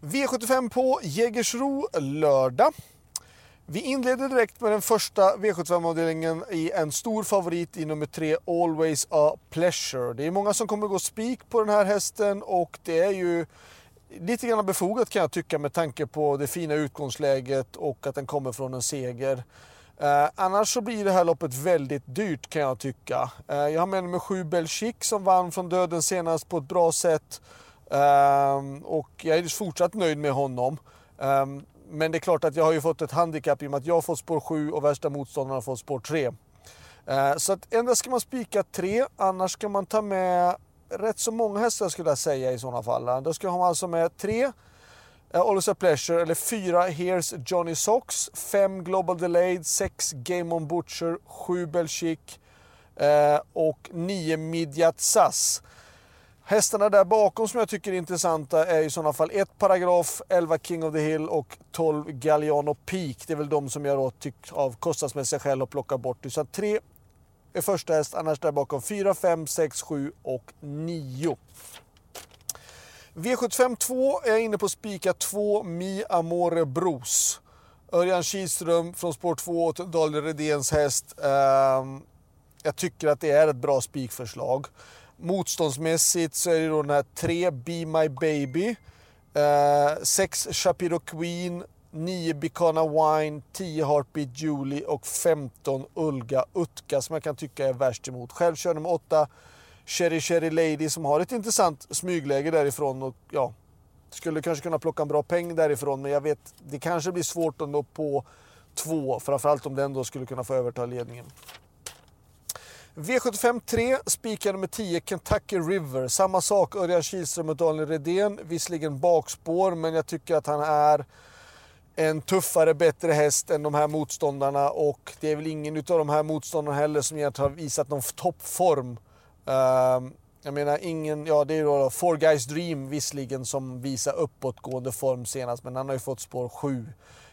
V75 på Jägersro lördag. Vi inleder direkt med den första V75-avdelningen i en stor favorit i nummer 3, Always a Pleasure. Det är många som kommer gå spik på den här hästen och det är ju lite grann befogat kan jag tycka med tanke på det fina utgångsläget och att den kommer från en seger. Eh, annars så blir det här loppet väldigt dyrt kan jag tycka. Eh, jag har med mig 7 Belchic som vann från döden senast på ett bra sätt. Um, och jag är fortsatt nöjd med honom. Um, men det är klart att jag har ju fått ett handikapp i och med att jag har fått spår 7 och värsta motståndaren har fått spår 3. Uh, ehm, så att endast ska man spika 3, annars ska man ta med rätt så många hästar skulle jag säga i sådana fall. Då ska man alltså med 3 uh, eh, Always a Pleasure, eller 4 Here's Johnny Sox, 5 Global Delayed, 6 Game On Butcher, 7 Belchic uh, eh, och 9 Midjat Sass. Hästarna där bakom som jag tycker är intressanta är i sådana fall 1 Paragraf, 11 King of the Hill och 12 Galliano Peak. Det är väl de som jag då tyckt av kostnadsmässiga skäl att plocka bort. Så 3 är första häst, annars där bakom 4, 5, 6, 7 och 9. V75 2 är jag inne på spika 2 Mi Amore Bros. Örjan Kihlström från spår 2 åt Daniel Redéns häst. Ehm, jag tycker att det är ett bra spikförslag. Motståndsmässigt så är det då den här 3 Be My Baby, 6 eh, Shapiro Queen, 9 Bicana Wine, 10 Heartbeat Julie. Och 15 Ulga Utka som jag kan tycka är värst emot. Själv kör nummer 8 Cherry Cherry Lady som har ett intressant smygläge därifrån. Och ja, skulle kanske kunna plocka en bra peng därifrån men jag vet, det kanske blir svårt ändå på två, framförallt om den då skulle kunna få överta ledningen. V75 3 spikar nummer 10 Kentucky River. Samma sak Örjan Kihlström och Daniel Redén. Visserligen bakspår, men jag tycker att han är en tuffare, bättre häst än de här motståndarna och det är väl ingen av de här motståndarna heller som egentligen har visat någon toppform. Uh, jag menar ingen, ja det är då Four Guys Dream visserligen som visar uppåtgående form senast men han har ju fått spår 7.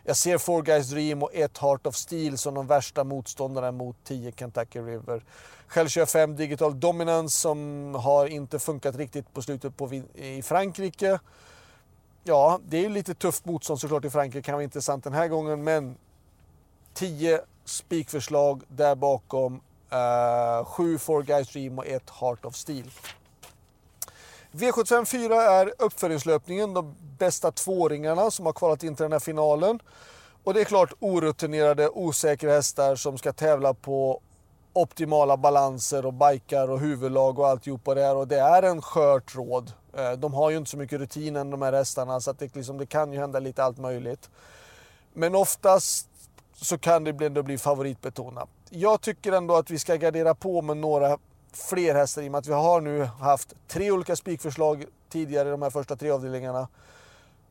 Jag ser Four Guys Dream och ett Heart of Steel som de värsta motståndarna mot 10 Kentucky River. Själv kör jag 5 Digital Dominance som har inte funkat riktigt på slutet på, i Frankrike. Ja, det är lite tufft motstånd såklart i Frankrike, kan vara intressant den här gången, men 10 spikförslag där bakom. Eh, 7 uh, Four Guys Dream och ett Heart of Steel. V75 4 är uppföljningslöpningen, de bästa tvååringarna som har kvalat in till den här finalen. Och det är klart orutinerade, osäkra hästar som ska tävla på optimala balanser och bikar och huvudlag och alltihopa det här. Och det är en skör tråd. Eh, de har ju inte så mycket rutin än de här hästarna så att det, liksom, det kan ju hända lite allt möjligt. Men oftast så kan det ändå bli favoritbetonat. Jag tycker ändå att vi ska gardera på med några fler hästar i och med att vi har nu haft tre olika spikförslag tidigare i de här första tre avdelningarna.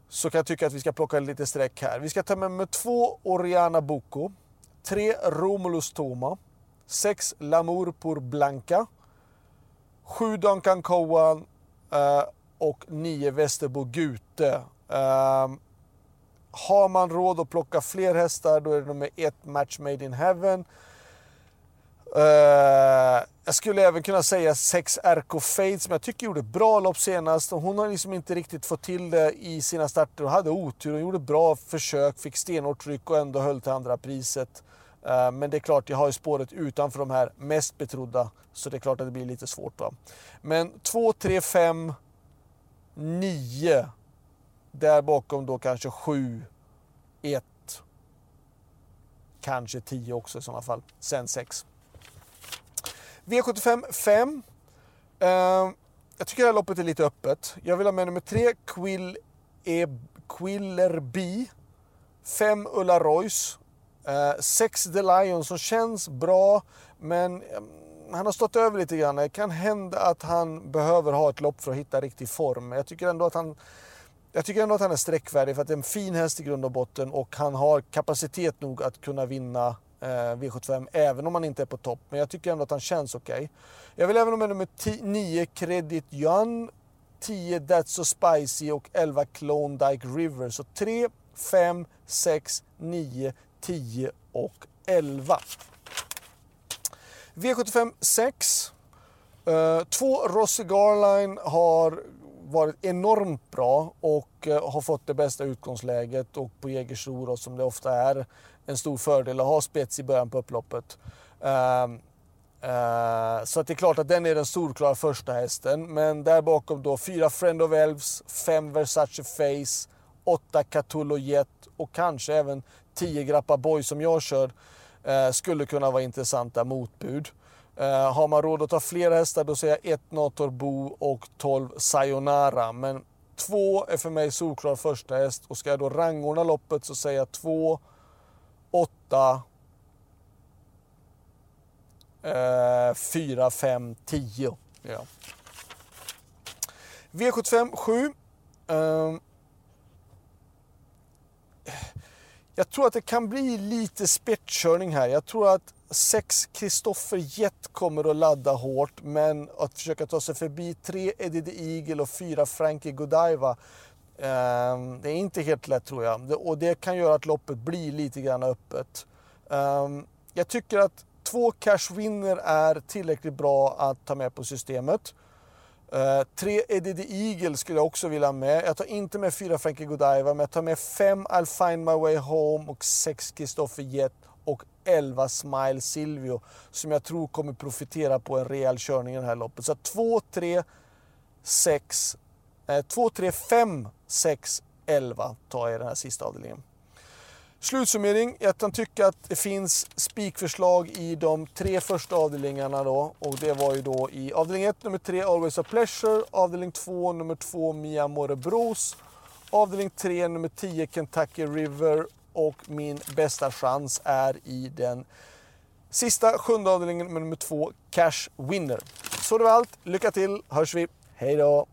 Så kan jag tycka att vi ska plocka lite streck här. Vi ska ta med nummer två Oriana Boko, tre Romulus Toma, sex Lamour pour Blanca, sju Duncan Cowan eh, och nio Västerbo Gute. Ehm, har man råd att plocka fler hästar då är det nummer ett Match Made in Heaven. Uh, jag skulle även kunna säga 6 RK Fade som jag tycker gjorde ett bra lopp senast. Hon har liksom inte riktigt fått till det i sina starter Hon hade otur. Hon gjorde bra försök, fick stenhårt tryck och ändå höll till andra priset. Uh, men det är klart, jag har ju spåret utanför de här mest betrodda. Så det är klart att det blir lite svårt. Va? Men 2, 3, 5, 9. Där bakom då kanske 7, 1. Kanske 10 också i sådana fall. Sen 6. V75 5. Eh, jag tycker det här loppet är lite öppet. Jag vill ha med nummer 3, Quill e Quiller B. 5 Ulla Royce. 6 eh, The Lion som känns bra men eh, han har stått över lite grann. Det kan hända att han behöver ha ett lopp för att hitta riktig form. Jag tycker ändå att han jag tycker ändå att han är sträckvärdig för att det är en fin häst i grund och botten och han har kapacitet nog att kunna vinna Eh, V75 även om han inte är på topp. Men jag tycker ändå att han känns okej. Okay. Jag vill även ha med nummer 9 Credit Yuan, 10 That's So Spicy och 11 Klondike River. Så 3, 5, 6, 9, 10 och 11. V75 6. Uh, två Rossi Garline har varit enormt bra och eh, har fått det bästa utgångsläget och på Jägersro som det ofta är en stor fördel att ha spets i början på upploppet. Uh, Uh, så att det är klart att den är den solklara första hästen. Men där bakom då fyra Friend of Elves, fem Versace Face, åtta Catullo Jet och kanske även tio Grappa Boy som jag kör. Uh, skulle kunna vara intressanta motbud. Eh, har man råd att ta flera hästar då säger jag 1 Nator Bo och 12 Sayonara. Men 2 är för mig solklar första häst och ska jag då rangordna loppet så säger jag 2, 8, 4, 5, 10. Ja. V75 7. Ehm. Jag tror att det kan bli lite spetskörning här. Jag tror att 6 Kristoffer Jett kommer att ladda hårt, men att försöka ta sig förbi 3 Eddie the Eagle och 4 Frankie Godiva ehm, det är inte helt lätt tror jag. Och det kan göra att loppet blir lite grann öppet. Ehm, jag tycker att Två cash winner är tillräckligt bra att ta med på systemet. Uh, tre Eddie the Eagle skulle jag också vilja ha med. Jag tar inte med fyra Frankie Godiva, men jag tar med fem I'll find my way home och sex Kristoffer Jett och 11 Smile Silvio som jag tror kommer profitera på en rejäl körning i det här loppet. Så 2, 3, 6, 2, 3, 5, 6, 11 tar jag i den här sista avdelningen. Slutsummering. Jag kan tycka att det finns spikförslag i de tre första avdelningarna då. Och det var ju då i avdelning 1, nummer 3, Always a Pleasure. Avdelning 2, nummer 2, Mia Morebros. Avdelning 3, nummer 10, Kentucky River. Och min bästa chans är i den sista sjunde avdelningen med nummer 2, Cash Winner. Så det var allt. Lycka till, hörs vi. Hej då!